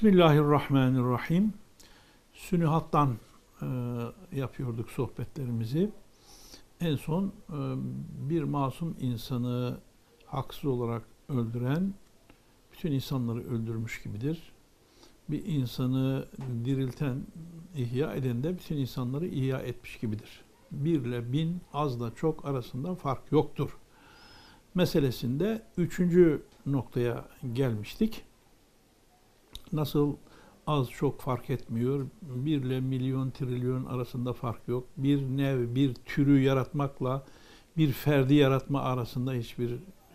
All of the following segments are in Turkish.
Bismillahirrahmanirrahim. Sünihattan e, yapıyorduk sohbetlerimizi. En son e, bir masum insanı haksız olarak öldüren bütün insanları öldürmüş gibidir. Bir insanı dirilten, ihya eden de bütün insanları ihya etmiş gibidir. Bir ile bin az da çok arasında fark yoktur. Meselesinde üçüncü noktaya gelmiştik. Nasıl az çok fark etmiyor. Bir ile milyon trilyon arasında fark yok. Bir nev, bir türü yaratmakla bir ferdi yaratma arasında hiçbir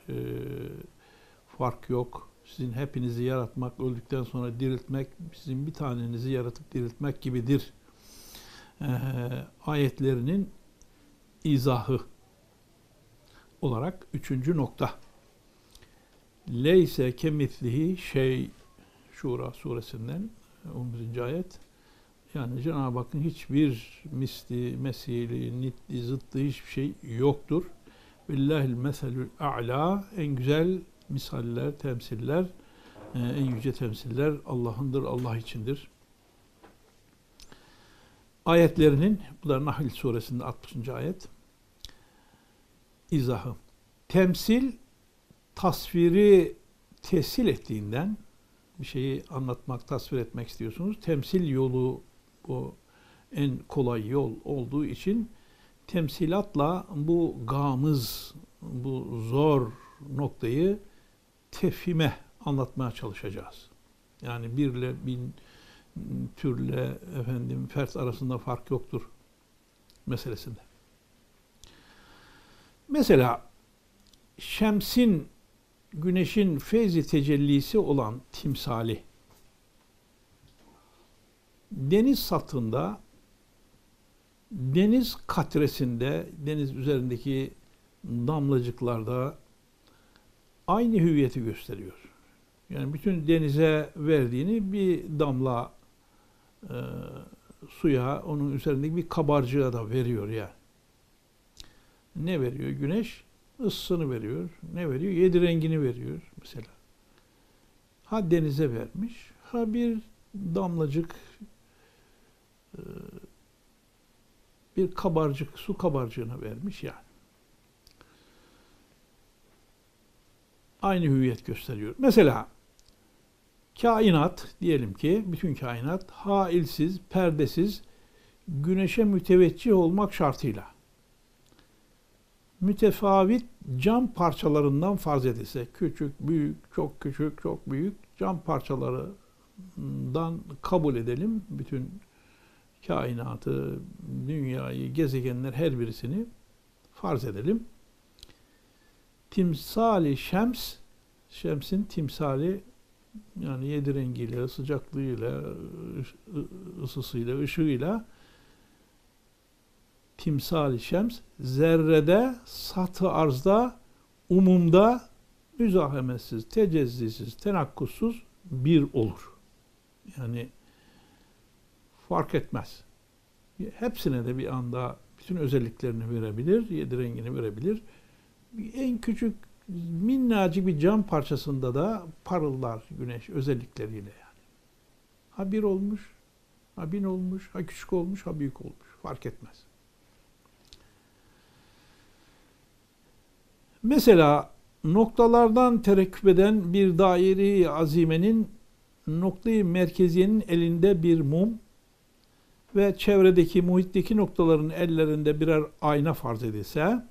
e, fark yok. Sizin hepinizi yaratmak, öldükten sonra diriltmek, sizin bir tanenizi yaratıp diriltmek gibidir. E, ayetlerinin izahı olarak üçüncü nokta. Leyse kemitlihi şey Şura suresinden 11. ayet. Yani Cenab-ı Hakk'ın hiçbir misli, mesili, nitli, zıttı hiçbir şey yoktur. Billahil meselül a'la en güzel misaller, temsiller, e, en yüce temsiller Allah'ındır, Allah içindir. Ayetlerinin, bu da Nahl suresinde 60. ayet, izahı. Temsil, tasviri tesil ettiğinden, bir şeyi anlatmak, tasvir etmek istiyorsunuz. Temsil yolu bu en kolay yol olduğu için temsilatla bu gamız, bu zor noktayı tefhime anlatmaya çalışacağız. Yani birle bin türle efendim fert arasında fark yoktur meselesinde. Mesela şemsin güneşin feyzi tecellisi olan timsali deniz satında deniz katresinde deniz üzerindeki damlacıklarda aynı hüviyeti gösteriyor. Yani bütün denize verdiğini bir damla e, suya, onun üzerindeki bir kabarcığa da veriyor ya. Yani. Ne veriyor güneş? Issını veriyor. Ne veriyor? Yedi rengini veriyor mesela. Ha denize vermiş, ha bir damlacık e, bir kabarcık, su kabarcığına vermiş yani. Aynı hüviyet gösteriyor. Mesela kainat diyelim ki bütün kainat hailsiz, perdesiz güneşe müteveccih olmak şartıyla mütefavit cam parçalarından farz edilse, küçük, büyük, çok küçük, çok büyük cam parçalarından kabul edelim bütün kainatı, dünyayı, gezegenler her birisini farz edelim. Timsali şems, şemsin timsali yani yedi rengiyle, sıcaklığıyla, ısısıyla, ışığıyla timsal şems zerrede, satı arzda, umumda müzahemetsiz, tecezzisiz, tenakkussuz bir olur. Yani fark etmez. Hepsine de bir anda bütün özelliklerini verebilir, yedi rengini verebilir. En küçük minnacık bir cam parçasında da parıldar güneş özellikleriyle yani. Ha bir olmuş, ha bin olmuş, ha küçük olmuş, ha büyük olmuş. Fark etmez. Mesela noktalardan terekküp eden bir daire azimenin noktayı merkeziyenin elinde bir mum ve çevredeki muhitteki noktaların ellerinde birer ayna farz edilse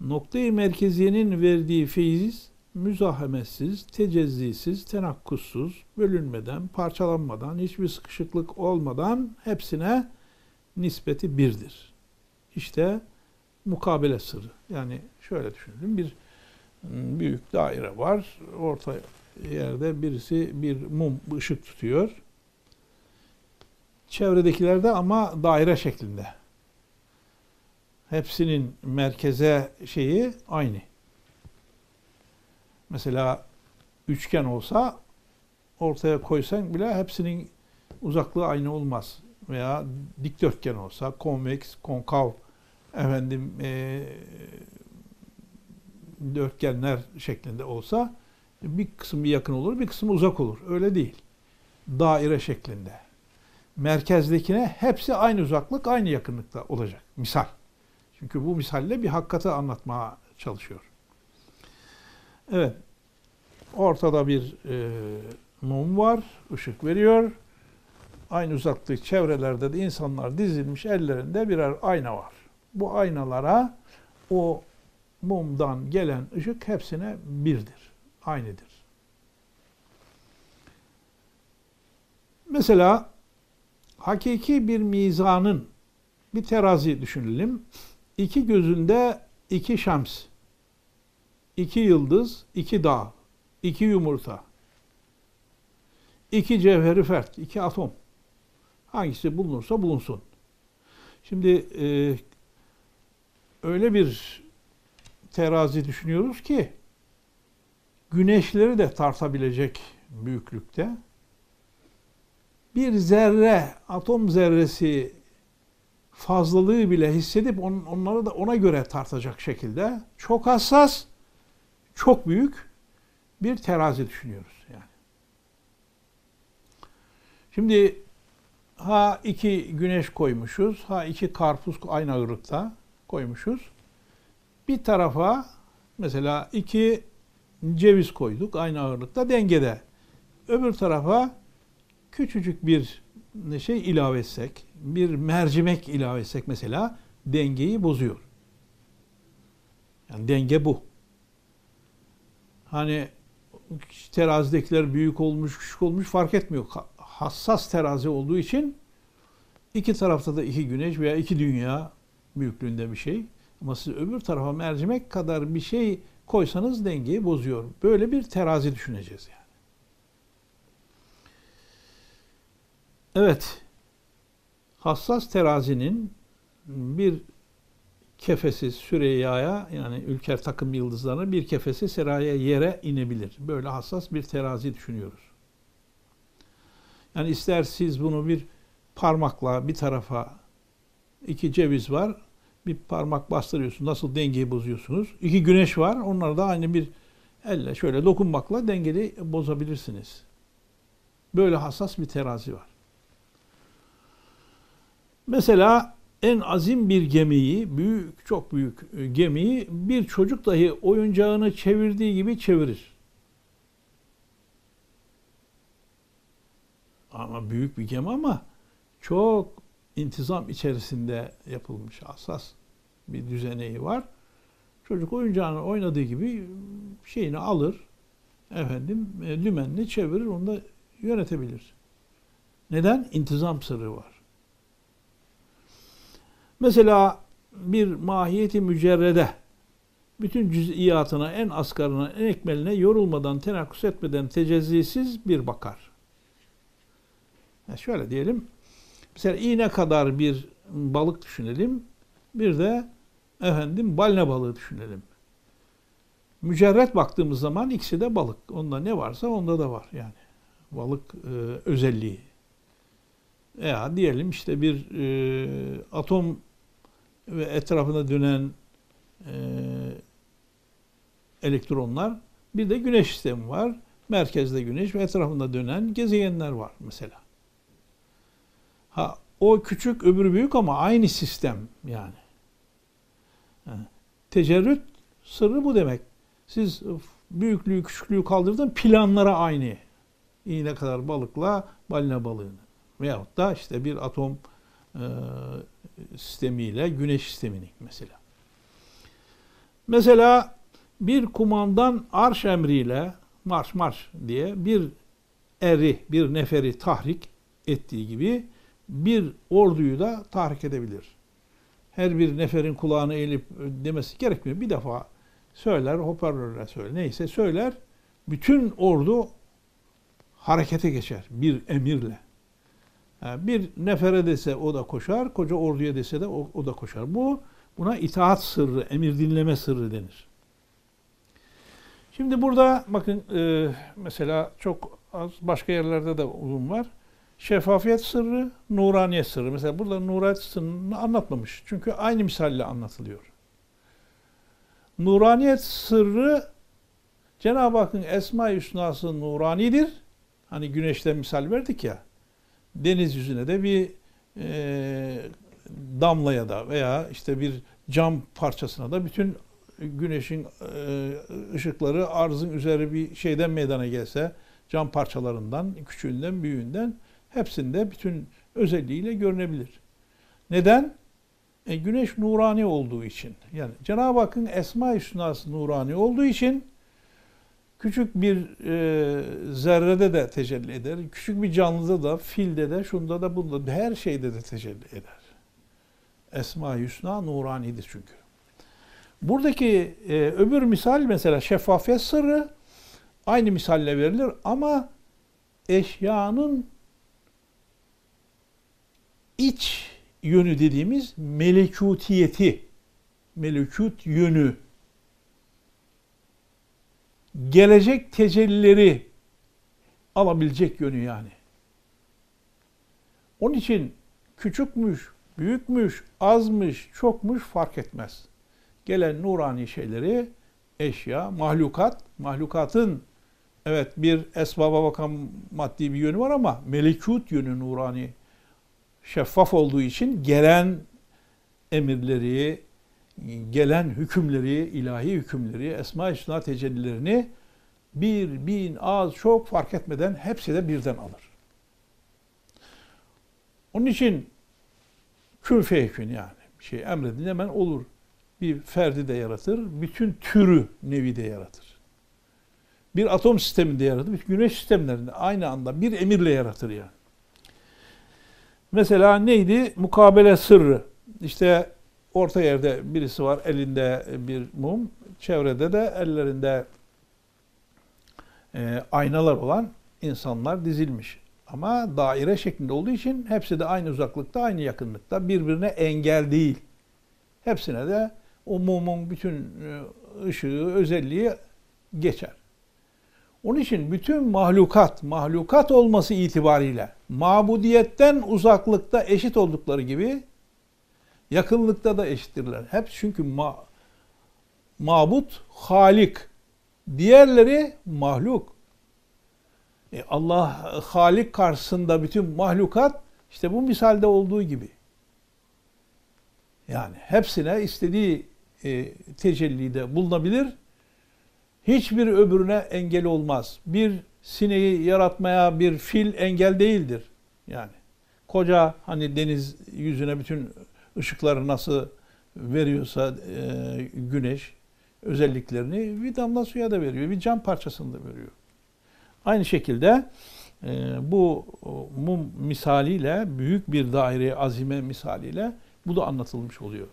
noktayı merkeziyenin verdiği feyiz müzahametsiz, tecezzisiz, tenakkussuz, bölünmeden, parçalanmadan, hiçbir sıkışıklık olmadan hepsine nispeti birdir. İşte mukabele sırrı. Yani şöyle düşünelim. Bir ıı, büyük daire var. Orta yerde birisi bir mum ışık tutuyor. Çevredekilerde ama daire şeklinde. Hepsinin merkeze şeyi aynı. Mesela üçgen olsa ortaya koysan bile hepsinin uzaklığı aynı olmaz. Veya dikdörtgen olsa konveks, konkav efendim e, dörtgenler şeklinde olsa Bir kısmı yakın olur, bir kısmı uzak olur. Öyle değil. Daire şeklinde. Merkezdekine hepsi aynı uzaklık, aynı yakınlıkta olacak. Misal. Çünkü bu misalle bir hakikati anlatmaya çalışıyor. Evet. Ortada bir e, mum var, ışık veriyor. Aynı uzaklık çevrelerde de insanlar dizilmiş ellerinde birer ayna var. Bu aynalara o mumdan gelen ışık hepsine birdir, aynıdır. Mesela hakiki bir mizanın bir terazi düşünelim. İki gözünde iki şems, iki yıldız, iki dağ, iki yumurta, iki cevheri fert, iki atom. Hangisi bulunursa bulunsun. Şimdi e, öyle bir terazi düşünüyoruz ki güneşleri de tartabilecek büyüklükte. Bir zerre, atom zerresi fazlalığı bile hissedip on, onları da ona göre tartacak şekilde çok hassas, çok büyük bir terazi düşünüyoruz yani. Şimdi ha iki güneş koymuşuz, ha iki karpuz aynı ağırlıkta koymuşuz. Bir tarafa mesela iki ceviz koyduk aynı ağırlıkta dengede. Öbür tarafa küçücük bir şey ilave etsek, bir mercimek ilave etsek mesela dengeyi bozuyor. Yani denge bu. Hani terazidekiler büyük olmuş, küçük olmuş fark etmiyor. Hassas terazi olduğu için iki tarafta da iki güneş veya iki dünya büyüklüğünde bir şey. Ama siz öbür tarafa mercimek kadar bir şey koysanız dengeyi bozuyor. Böyle bir terazi düşüneceğiz yani. Evet. Hassas terazinin bir kefesi Süreyya'ya yani ülker takım yıldızlarına bir kefesi seraya yere inebilir. Böyle hassas bir terazi düşünüyoruz. Yani ister siz bunu bir parmakla bir tarafa iki ceviz var bir parmak bastırıyorsunuz. Nasıl dengeyi bozuyorsunuz? İki güneş var. Onları da aynı bir elle şöyle dokunmakla dengeli bozabilirsiniz. Böyle hassas bir terazi var. Mesela en azim bir gemiyi, büyük, çok büyük e, gemiyi bir çocuk dahi oyuncağını çevirdiği gibi çevirir. Ama büyük bir gemi ama çok intizam içerisinde yapılmış hassas bir düzeneği var. Çocuk oyuncağını oynadığı gibi şeyini alır, efendim e, dümenini çevirir, onu da yönetebilir. Neden? İntizam sırrı var. Mesela bir mahiyeti mücerrede bütün cüz'iyatına, en asgarına, en ekmeline yorulmadan, tenakkus etmeden, tecezzisiz bir bakar. Yani şöyle diyelim, Mesela iğne kadar bir balık düşünelim. Bir de efendim balina balığı düşünelim. Mücerret baktığımız zaman ikisi de balık. Onda ne varsa onda da var yani. Balık e, özelliği. Veya diyelim işte bir e, atom ve etrafında dönen e, elektronlar. Bir de güneş sistemi var. Merkezde güneş ve etrafında dönen gezegenler var mesela. Ha, o küçük öbürü büyük ama aynı sistem yani. Tecerrüt sırrı bu demek. Siz büyüklüğü küçüklüğü kaldırdın planlara aynı. İğne kadar balıkla balina balığını. Veyahut da işte bir atom e, sistemiyle güneş sistemini mesela. Mesela bir kumandan arş emriyle marş marş diye bir eri, bir neferi tahrik ettiği gibi bir orduyu da tahrik edebilir. Her bir neferin kulağını eğilip demesi gerekmiyor. Bir defa söyler, hoparlörle söyler, neyse söyler. Bütün ordu harekete geçer bir emirle. Yani bir nefere dese o da koşar, koca orduya dese de o, o da koşar. Bu buna itaat sırrı, emir dinleme sırrı denir. Şimdi burada bakın e, mesela çok az başka yerlerde de uzun var şeffafiyet sırrı, nuraniyet sırrı. Mesela burada nuraniyet sırrını anlatmamış. Çünkü aynı misalle anlatılıyor. Nuraniyet sırrı Cenab-ı Hakk'ın Esma-i Hüsna'sı nuranidir. Hani güneşten misal verdik ya. Deniz yüzüne de bir e, damlaya da veya işte bir cam parçasına da bütün güneşin e, ışıkları arzın üzeri bir şeyden meydana gelse cam parçalarından, küçüğünden, büyüğünden hepsinde bütün özelliğiyle görünebilir. Neden? E, güneş nurani olduğu için. Yani Cenab-ı Hakk'ın Esma-i Hüsna'sı nurani olduğu için küçük bir e, zerrede de tecelli eder. Küçük bir canlıda da, filde de, şunda da, bunda da, her şeyde de tecelli eder. Esma-i Hüsna nuranidir çünkü. Buradaki e, öbür misal mesela şeffafiyet sırrı aynı misalle verilir ama eşyanın iç yönü dediğimiz melekutiyeti, melekut yönü, gelecek tecellileri alabilecek yönü yani. Onun için küçükmüş, büyükmüş, azmış, çokmuş fark etmez. Gelen nurani şeyleri eşya, mahlukat, mahlukatın evet bir esbaba bakan maddi bir yönü var ama melekut yönü nurani şeffaf olduğu için gelen emirleri, gelen hükümleri, ilahi hükümleri, Esma-i Hüsna tecellilerini bir, bin, az, çok fark etmeden hepsi de birden alır. Onun için kül feyekün yani bir şey emredin hemen olur. Bir ferdi de yaratır, bütün türü nevi de yaratır. Bir atom sisteminde yaratır, bir güneş sistemlerinde aynı anda bir emirle yaratır yani. Mesela neydi? Mukabele sırrı. İşte orta yerde birisi var, elinde bir mum, çevrede de ellerinde e, aynalar olan insanlar dizilmiş. Ama daire şeklinde olduğu için hepsi de aynı uzaklıkta, aynı yakınlıkta. Birbirine engel değil. Hepsine de o mumun bütün e, ışığı, özelliği geçer. Onun için bütün mahlukat, mahlukat olması itibariyle mabudiyetten uzaklıkta eşit oldukları gibi yakınlıkta da eşittirler. Hep çünkü ma mabut halik. Diğerleri mahluk. E Allah halik karşısında bütün mahlukat işte bu misalde olduğu gibi. Yani hepsine istediği e, tecellide bulunabilir hiçbir öbürüne engel olmaz. Bir sineği yaratmaya bir fil engel değildir. Yani koca hani deniz yüzüne bütün ışıkları nasıl veriyorsa e, güneş özelliklerini bir damla suya da veriyor. Bir cam parçasını da veriyor. Aynı şekilde e, bu mum misaliyle büyük bir daire azime misaliyle bu da anlatılmış oluyor.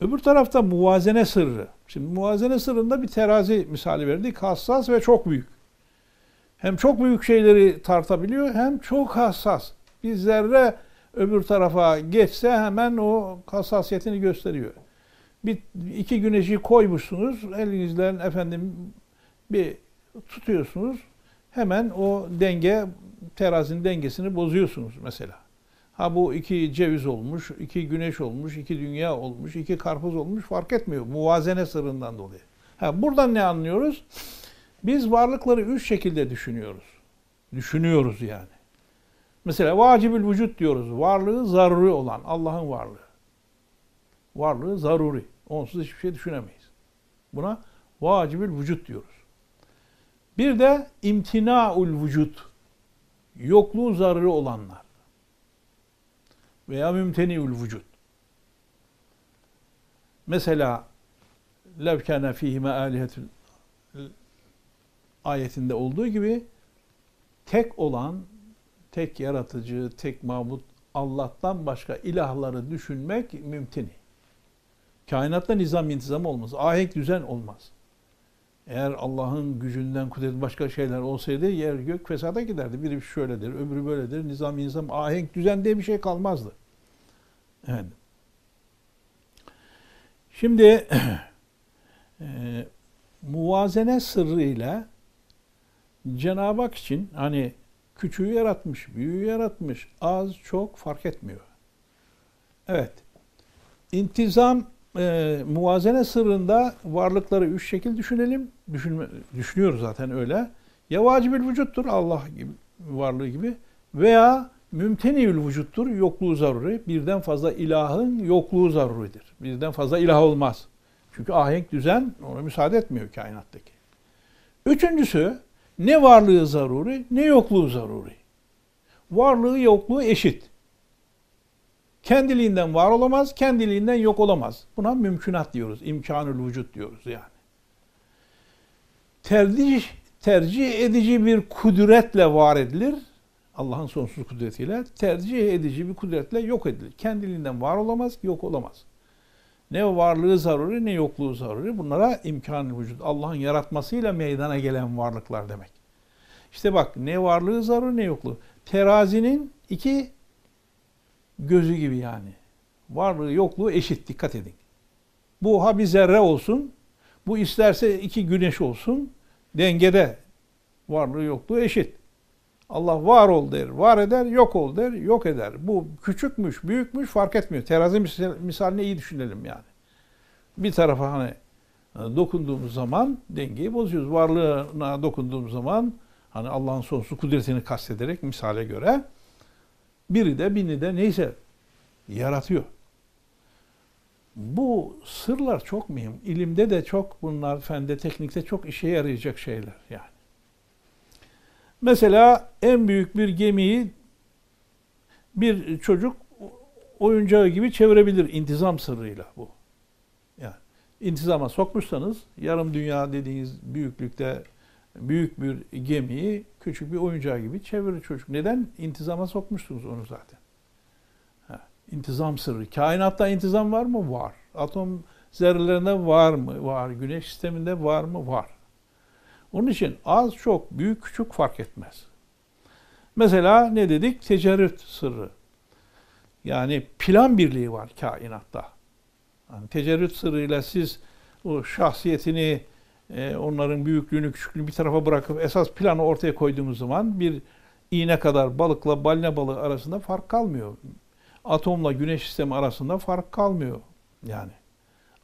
Öbür tarafta muvazene sırrı. Şimdi muvazene sırrında bir terazi misali verdik. Hassas ve çok büyük. Hem çok büyük şeyleri tartabiliyor hem çok hassas. Bir zerre öbür tarafa geçse hemen o hassasiyetini gösteriyor. Bir iki güneşi koymuşsunuz, elinizle efendim bir tutuyorsunuz. Hemen o denge terazinin dengesini bozuyorsunuz mesela. Ha bu iki ceviz olmuş, iki güneş olmuş, iki dünya olmuş, iki karpuz olmuş fark etmiyor. Muvazene sırrından dolayı. Ha buradan ne anlıyoruz? Biz varlıkları üç şekilde düşünüyoruz. Düşünüyoruz yani. Mesela vacibül vücut diyoruz. Varlığı zaruri olan Allah'ın varlığı. Varlığı zaruri. Onsuz hiçbir şey düşünemeyiz. Buna vacibül vücut diyoruz. Bir de imtinaul vücut. Yokluğu zaruri olanlar veya mümteniül vücut. Mesela levkâne fîhime âlihetül ayetinde olduğu gibi tek olan, tek yaratıcı, tek mabut Allah'tan başka ilahları düşünmek mümkün. Kainatta nizam intizam olmaz. Ahenk düzen olmaz. Eğer Allah'ın gücünden kudret başka şeyler olsaydı yer gök fesada giderdi. Biri şöyledir, öbürü böyledir. Nizam nizam, ahenk düzen diye bir şey kalmazdı. Evet. Şimdi e, muvazene sırrıyla Cenab-ı Hak için hani küçüğü yaratmış, büyüğü yaratmış, az çok fark etmiyor. Evet. İntizam e, muvazene sırrında varlıkları üç şekil düşünelim. Düşünme, düşünüyoruz zaten öyle. Ya vacibül vücuttur Allah gibi varlığı gibi veya mümteniül vücuttur yokluğu zaruri. Birden fazla ilahın yokluğu zaruridir. Birden fazla ilah olmaz. Çünkü ahenk düzen ona müsaade etmiyor kainattaki. Üçüncüsü ne varlığı zaruri ne yokluğu zaruri. Varlığı yokluğu eşit. Kendiliğinden var olamaz, kendiliğinden yok olamaz. Buna mümkünat diyoruz, imkanül vücut diyoruz yani. Tercih, tercih edici bir kudretle var edilir. Allah'ın sonsuz kudretiyle tercih edici bir kudretle yok edilir. Kendiliğinden var olamaz, yok olamaz. Ne varlığı zaruri ne yokluğu zaruri. Bunlara imkan vücut. Allah'ın yaratmasıyla meydana gelen varlıklar demek. İşte bak ne varlığı zaruri ne yokluğu. Terazinin iki gözü gibi yani. Varlığı yokluğu eşit dikkat edin. Bu ha bir zerre olsun, bu isterse iki güneş olsun, dengede. Varlığı yokluğu eşit. Allah var ol der, var eder, yok ol der, yok eder. Bu küçükmüş, büyükmüş fark etmiyor. Terazi misal, misalini iyi düşünelim yani. Bir tarafa hani e, dokunduğumuz zaman dengeyi bozuyoruz. Varlığına dokunduğumuz zaman hani Allah'ın sonsuz kudretini kastederek misale göre biri de bini de neyse yaratıyor. Bu sırlar çok mühim. İlimde de çok bunlar, fende, teknikte çok işe yarayacak şeyler yani. Mesela en büyük bir gemiyi bir çocuk oyuncağı gibi çevirebilir intizam sırrıyla bu. Yani intizama sokmuşsanız yarım dünya dediğiniz büyüklükte büyük bir gemiyi küçük bir oyuncağı gibi çevirir çocuk. Neden? İntizama sokmuşsunuz onu zaten. Ha, intizam sırrı. Kainatta intizam var mı? Var. Atom zerrelerinde var mı? Var. Güneş sisteminde var mı? Var. Onun için az çok, büyük küçük fark etmez. Mesela ne dedik? Tecerrüt sırrı. Yani plan birliği var kainatta. Yani tecerrüt sırrıyla siz o şahsiyetini, e, onların büyüklüğünü, küçüklüğünü bir tarafa bırakıp esas planı ortaya koyduğumuz zaman bir iğne kadar balıkla balina balığı arasında fark kalmıyor. Atomla güneş sistemi arasında fark kalmıyor. Yani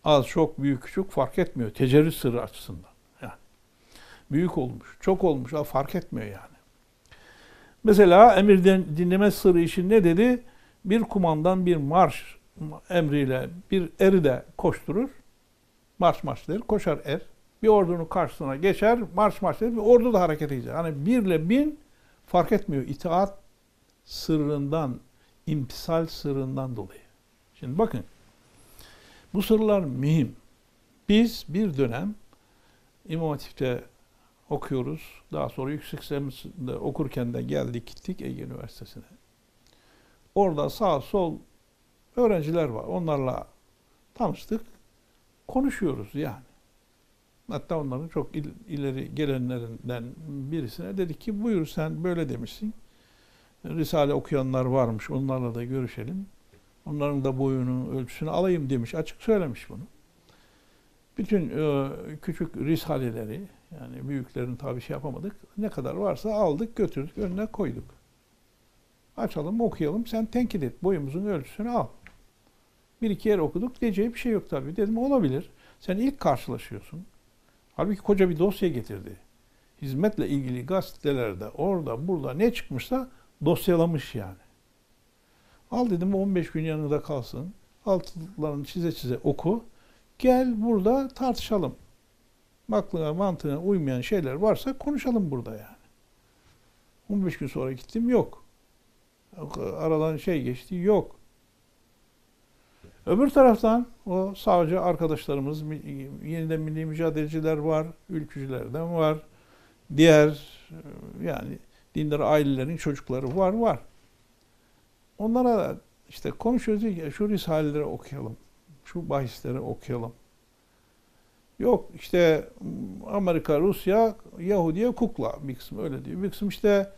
az çok büyük küçük fark etmiyor tecerrüt sırrı açısından. Büyük olmuş, çok olmuş fark etmiyor yani. Mesela emirden dinleme sırrı için ne dedi? Bir kumandan bir marş emriyle bir eri de koşturur. Marş marş der, koşar er bir ordunun karşısına geçer, marş marş eder, bir ordu da hareket edecek. Hani birle bin fark etmiyor. İtaat sırrından, imtisal sırrından dolayı. Şimdi bakın, bu sırlar mühim. Biz bir dönem İmam Hatip'te okuyoruz. Daha sonra yüksek lisansında okurken de geldik gittik Ege Üniversitesi'ne. Orada sağ sol öğrenciler var. Onlarla tanıştık. Konuşuyoruz yani. Hatta onların çok il, ileri gelenlerinden birisine dedi ki buyur sen böyle demişsin. Risale okuyanlar varmış onlarla da görüşelim. Onların da boyunun ölçüsünü alayım demiş. Açık söylemiş bunu. Bütün e, küçük risaleleri yani büyüklerin tabi şey yapamadık. Ne kadar varsa aldık götürdük önüne koyduk. Açalım okuyalım sen tenkit et boyumuzun ölçüsünü al. Bir iki yer okuduk diyeceği bir şey yok tabi. Dedim olabilir. Sen ilk karşılaşıyorsun. Halbuki koca bir dosya getirdi. Hizmetle ilgili gazetelerde orada burada ne çıkmışsa dosyalamış yani. Al dedim 15 gün yanında kalsın. Altlarını çize çize oku. Gel burada tartışalım. Aklına mantığına uymayan şeyler varsa konuşalım burada yani. 15 gün sonra gittim yok. Aradan şey geçti yok. Öbür taraftan o savcı arkadaşlarımız, yeniden milli mücadeleciler var, ülkücülerden var. Diğer yani dindar ailelerin çocukları var, var. Onlara işte konuşuyoruz ki şu risaleleri okuyalım, şu bahisleri okuyalım. Yok işte Amerika, Rusya, Yahudiye kukla bir kısım öyle diyor. Bir kısım işte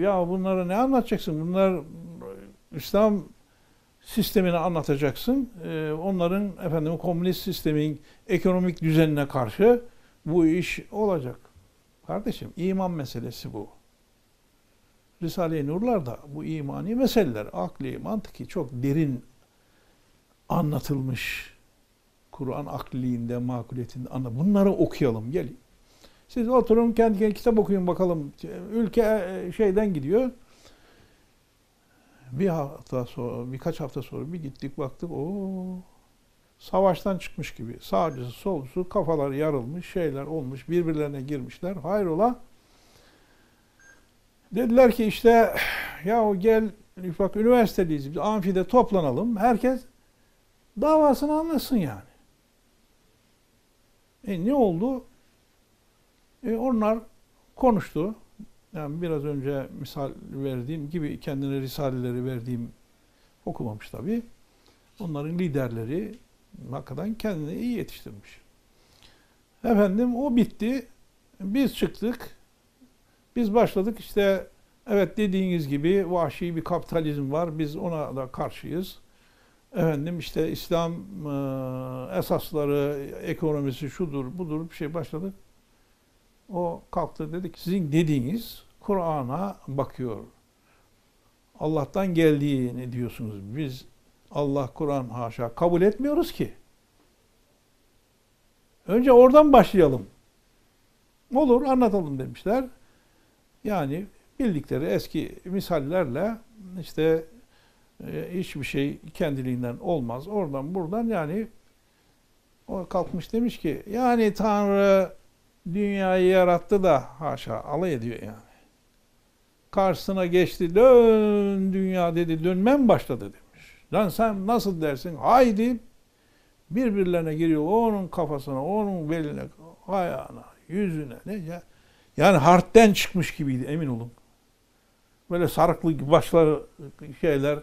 ya bunlara ne anlatacaksın? Bunlar İslam sistemini anlatacaksın. Ee, onların efendim komünist sistemin ekonomik düzenine karşı bu iş olacak. Kardeşim iman meselesi bu. Risale-i Nurlar'da bu imani meseleler akli, mantıki çok derin anlatılmış Kur'an akliliğinde, makuliyetinde anla. Bunları okuyalım. Gelin. Siz oturun kendi kendine kitap okuyun bakalım. Ülke e, şeyden gidiyor. Bir hafta sonra, birkaç hafta sonra bir gittik baktık. o savaştan çıkmış gibi. Sağcısı, solcusu, kafalar yarılmış, şeyler olmuş, birbirlerine girmişler. Hayrola? Dediler ki işte ya gel bak üniversitedeyiz biz amfide toplanalım. Herkes davasını anlasın yani. E ne oldu? E onlar konuştu. Yani biraz önce misal verdiğim gibi kendine risaleleri verdiğim okumamış tabii. Onların liderleri hakikaten kendini iyi yetiştirmiş. Efendim o bitti. Biz çıktık. Biz başladık işte evet dediğiniz gibi vahşi bir kapitalizm var. Biz ona da karşıyız. Efendim işte İslam e, esasları, ekonomisi şudur budur bir şey başladık. O kalktı dedi ki sizin dediğiniz Kur'an'a bakıyor. Allah'tan geldiğini diyorsunuz. Biz Allah, Kur'an haşa kabul etmiyoruz ki. Önce oradan başlayalım. Olur anlatalım demişler. Yani bildikleri eski misallerle işte e, hiçbir şey kendiliğinden olmaz. Oradan buradan yani o kalkmış demiş ki yani Tanrı dünyayı yarattı da haşa alay ediyor yani. Karşısına geçti dön dünya dedi dönmem başladı demiş. Lan sen nasıl dersin? Haydi birbirlerine giriyor. Onun kafasına, onun beline, ayağına, yüzüne. Ne ya? Yani harpten çıkmış gibiydi emin olun. Böyle sarıklı başları şeyler,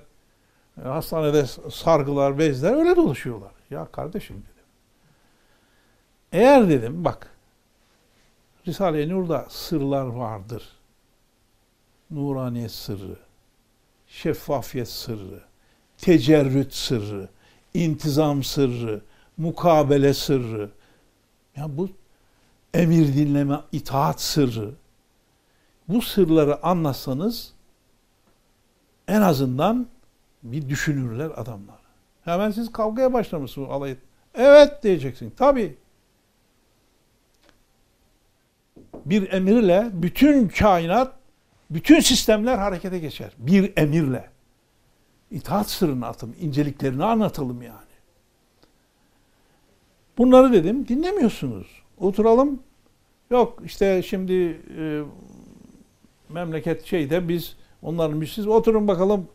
hastanede sargılar, bezler öyle dolaşıyorlar. Ya kardeşim dedim. Eğer dedim bak Risale-i Nur'da sırlar vardır. Nuraniyet sırrı, şeffafiyet sırrı, tecerrüt sırrı, intizam sırrı, mukabele sırrı. Ya bu emir dinleme, itaat sırrı. Bu sırları anlasanız en azından bir düşünürler adamlar. Hemen siz kavgaya başlamışsınız alay Evet diyeceksin. Tabii. bir emirle bütün kainat, bütün sistemler harekete geçer. Bir emirle. İtaat sırrını atalım, inceliklerini anlatalım yani. Bunları dedim, dinlemiyorsunuz. Oturalım, yok işte şimdi e, memleket şeyde biz onların biz siz oturun bakalım,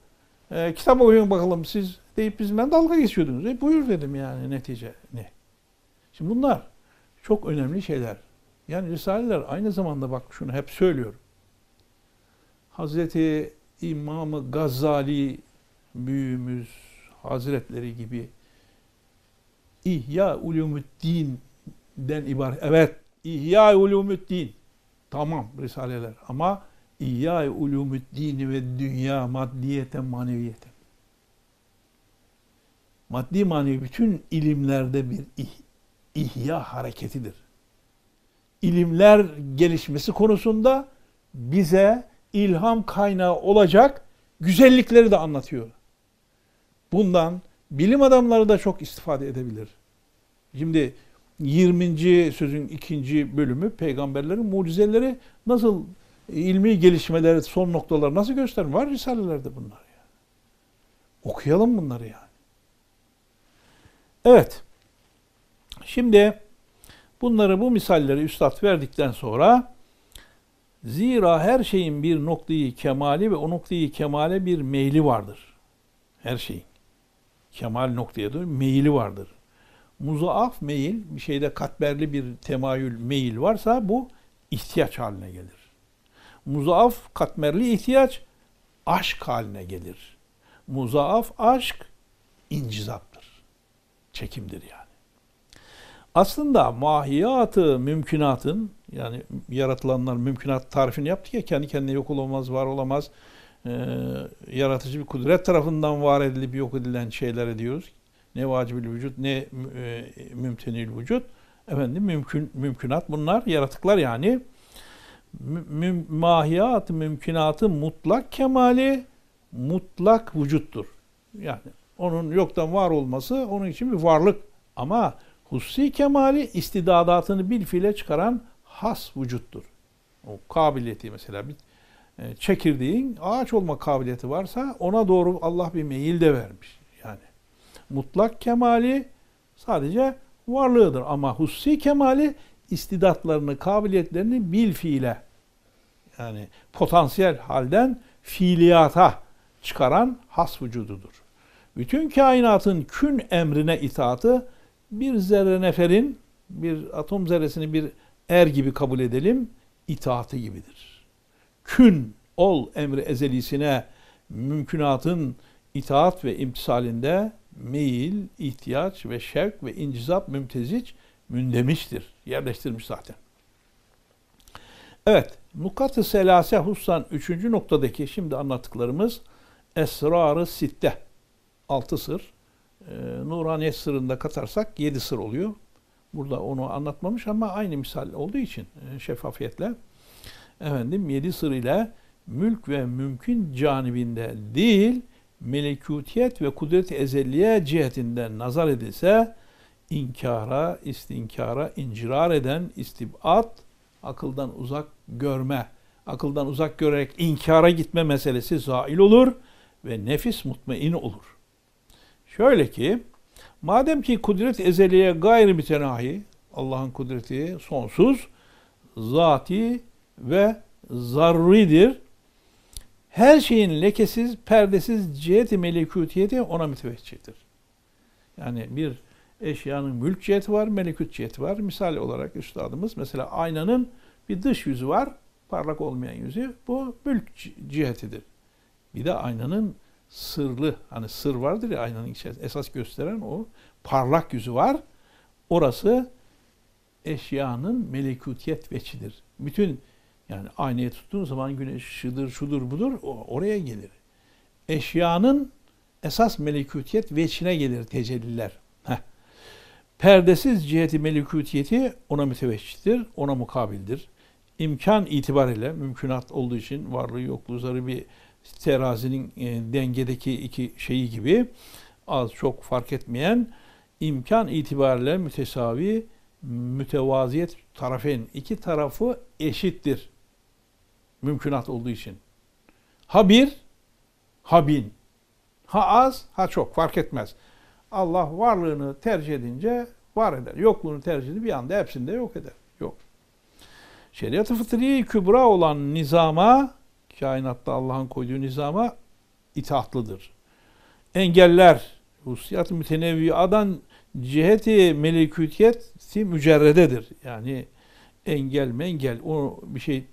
e, kitap okuyun bakalım siz deyip bizimle dalga geçiyordunuz. E buyur dedim yani netice ne? Şimdi bunlar çok önemli şeyler. Yani Risaleler aynı zamanda bak şunu hep söylüyorum. Hazreti İmam Gazali büyüğümüz Hazretleri gibi İhya Ulumuddin'den ibaret. Evet, İhya Ulumuddin. Tamam Risaleler ama İhya Ulumuddin ve dünya maddiyete maneviyete. Maddi manevi bütün ilimlerde bir ihya hareketidir ilimler gelişmesi konusunda bize ilham kaynağı olacak güzellikleri de anlatıyor. Bundan bilim adamları da çok istifade edebilir. Şimdi 20. sözün ikinci bölümü peygamberlerin mucizeleri nasıl ilmi gelişmeleri son noktalar nasıl gösterir? Var risalelerde bunlar ya. Okuyalım bunları yani. Evet. Şimdi Bunları bu misalleri üstad verdikten sonra zira her şeyin bir noktayı kemali ve o noktayı kemale bir meyli vardır. Her şeyin. Kemal noktaya doğru meyili vardır. Muzaaf meyil, bir şeyde katberli bir temayül meyil varsa bu ihtiyaç haline gelir. Muzaaf katmerli ihtiyaç aşk haline gelir. Muzaaf aşk incizaptır. Çekimdir yani. Aslında mahiyatı mümkünatın yani yaratılanlar mümkünat tarifini yaptık ya kendi kendine yok olamaz, var olamaz. E, yaratıcı bir kudret tarafından var edilip yok edilen şeyler diyoruz. Ne vacibül vücut ne e, mümtenil vücut. Efendim mümkün mümkünat bunlar yaratıklar yani. Müm, mahiyat mümkünatı mutlak kemali mutlak vücuttur. Yani onun yoktan var olması onun için bir varlık ama Hussi kemali istidadatını bil fiile çıkaran has vücuttur. O kabiliyeti mesela bir e, çekirdeğin ağaç olma kabiliyeti varsa ona doğru Allah bir meyil de vermiş. Yani mutlak kemali sadece varlığıdır ama hussi kemali istidatlarını, kabiliyetlerini bil fiile yani potansiyel halden fiiliyata çıkaran has vücududur. Bütün kainatın kün emrine itaatı bir zerre neferin, bir atom zerresini bir er gibi kabul edelim, itaati gibidir. Kün, ol emri ezelisine mümkünatın itaat ve imtisalinde meyil, ihtiyaç ve şevk ve incizap mümteziç mündemiştir. Yerleştirmiş zaten. Evet, Nukat-ı Selase Hussan 3. noktadaki şimdi anlattıklarımız Esrar-ı Sitte. 6 sır. E, Nuraniyet sırrında katarsak 7 sır oluyor. Burada onu anlatmamış ama aynı misal olduğu için e, şeffafiyetle. Efendim 7 sır ile mülk ve mümkün canibinde değil, melekutiyet ve kudret ezelliye cihetinden nazar edilse, inkara, istinkara, incirar eden istibat, akıldan uzak görme, akıldan uzak görerek inkara gitme meselesi zail olur ve nefis mutmain olur. Şöyle ki, madem ki kudret ezeliye gayri mütenahi, Allah'ın kudreti sonsuz, zati ve zarridir. Her şeyin lekesiz, perdesiz ciheti melekutiyeti ona müteveccihtir. Yani bir eşyanın mülk ciheti var, melekut ciheti var. Misal olarak üstadımız mesela aynanın bir dış yüzü var, parlak olmayan yüzü. Bu mülk cihetidir. Bir de aynanın sırlı, hani sır vardır ya aynanın içerisinde esas gösteren o parlak yüzü var. Orası eşyanın melekutiyet veçidir. Bütün yani aynayı tuttuğun zaman güneş şıdır şudur budur oraya gelir. Eşyanın esas melekutiyet veçine gelir tecelliler. Perdesiz ciheti melekutiyeti ona müteveccihtir, ona mukabildir. İmkan itibariyle mümkünat olduğu için varlığı yokluğu zarı bir terazinin e, dengedeki iki şeyi gibi az çok fark etmeyen imkan itibariyle mütesavi mütevaziyet tarafın iki tarafı eşittir. Mümkünat olduğu için. Ha bir, ha bin. Ha az, ha çok fark etmez. Allah varlığını tercih edince var eder. Yokluğunu tercih edince bir anda hepsinde yok eder. Yok. Şeriat-ı fıtri kübra olan nizama kainatta Allah'ın koyduğu nizama itaatlıdır. Engeller, husiyat-ı mütenevviadan ciheti melekutiyeti mücerrededir. Yani engel mengel o bir şey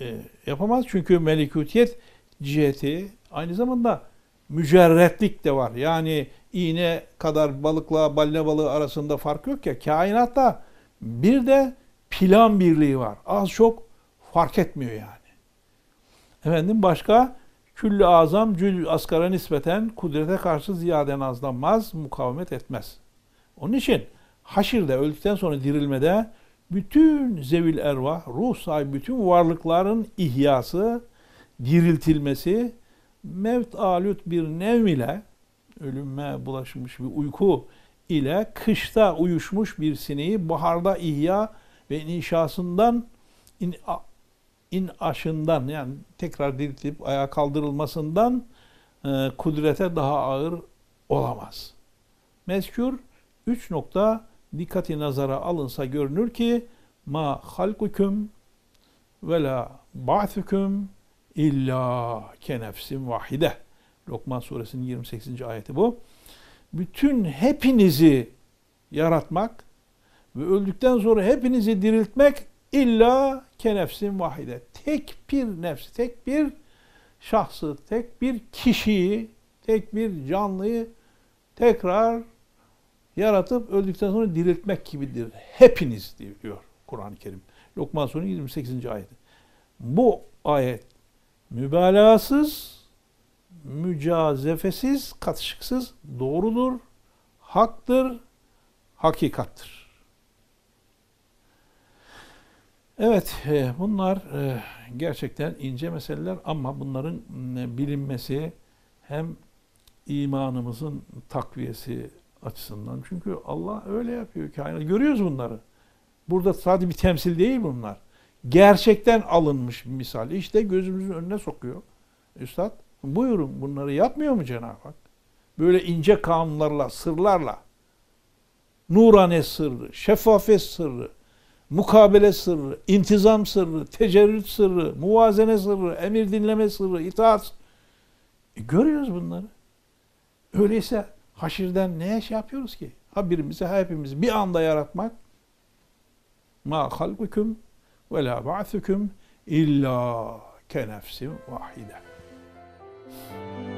e, yapamaz. Çünkü melekutiyet ciheti aynı zamanda mücerretlik de var. Yani iğne kadar balıkla balina balığı arasında fark yok ya. Kainatta bir de plan birliği var. Az çok fark etmiyor yani. Efendim başka küllü azam cül asgara nispeten kudrete karşı ziyade nazlanmaz, mukavemet etmez. Onun için haşirde öldükten sonra dirilmede bütün zevil erva, ruh sahibi bütün varlıkların ihyası, diriltilmesi, mevt alut bir nevm ile, ölümme bulaşmış bir uyku ile kışta uyuşmuş bir sineği baharda ihya ve inşasından in, in aşından yani tekrar diriltip ayağa kaldırılmasından e, kudrete daha ağır olamaz. Mezkür üç nokta dikkati nazara alınsa görünür ki ma halkukum ve la ba'thukum illa kenefsin vahide. Lokman suresinin 28. ayeti bu. Bütün hepinizi yaratmak ve öldükten sonra hepinizi diriltmek illa kenefsin vahide. Tek bir nefs, tek bir şahsı, tek bir kişiyi, tek bir canlıyı tekrar yaratıp öldükten sonra diriltmek gibidir. Hepiniz diyor Kur'an-ı Kerim. Lokman Suresi 28. ayeti. Bu ayet mübalağasız, mücazefesiz, katışıksız, doğrudur, haktır, hakikattır. Evet, e, bunlar e, gerçekten ince meseleler ama bunların e, bilinmesi hem imanımızın takviyesi açısından. Çünkü Allah öyle yapıyor kainat. Görüyoruz bunları. Burada sadece bir temsil değil bunlar. Gerçekten alınmış bir misal. İşte gözümüzün önüne sokuyor. Üstad buyurun bunları yapmıyor mu Cenab-ı Hak? Böyle ince kanunlarla, sırlarla. Nurane sırrı, şeffafiyet sırrı, mukabele sırrı, intizam sırrı, tecerrüt sırrı, muvazene sırrı, emir dinleme sırrı, itaat. E, görüyoruz bunları. Öyleyse haşirden neye şey yapıyoruz ki? Ha birimizi ha hepimizi bir anda yaratmak ma halkukum ve la ba'thukum illa ke nefsin vahide. Mm-hmm.